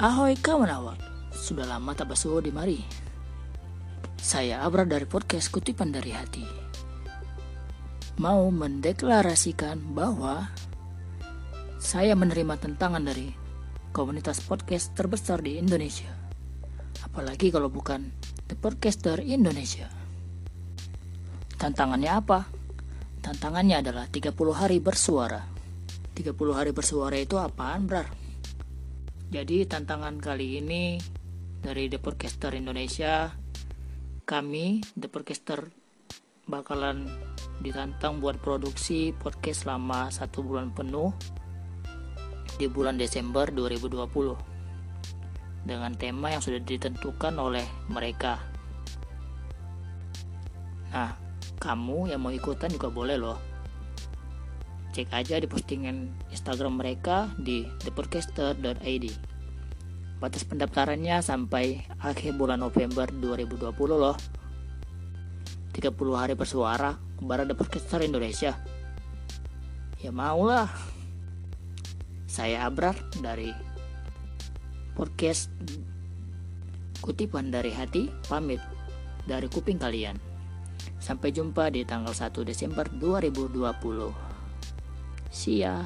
Ahoy kawan awal, sudah lama tak basuh di mari. Saya Abra dari podcast Kutipan dari Hati. Mau mendeklarasikan bahwa saya menerima tantangan dari komunitas podcast terbesar di Indonesia. Apalagi kalau bukan The Podcaster Indonesia. Tantangannya apa? Tantangannya adalah 30 hari bersuara. 30 hari bersuara itu apaan, Brar? Jadi tantangan kali ini dari The Podcaster Indonesia kami The Podcaster bakalan ditantang buat produksi podcast selama satu bulan penuh di bulan Desember 2020 dengan tema yang sudah ditentukan oleh mereka. Nah, kamu yang mau ikutan juga boleh loh. Cek aja di postingan Instagram mereka di thepodcaster.id. Batas pendaftarannya sampai akhir bulan November 2020 loh. 30 hari bersuara kepada The Podcaster Indonesia. Ya maulah. Saya Abrar dari podcast Kutipan dari Hati pamit dari kuping kalian. Sampai jumpa di tanggal 1 Desember 2020. See ya.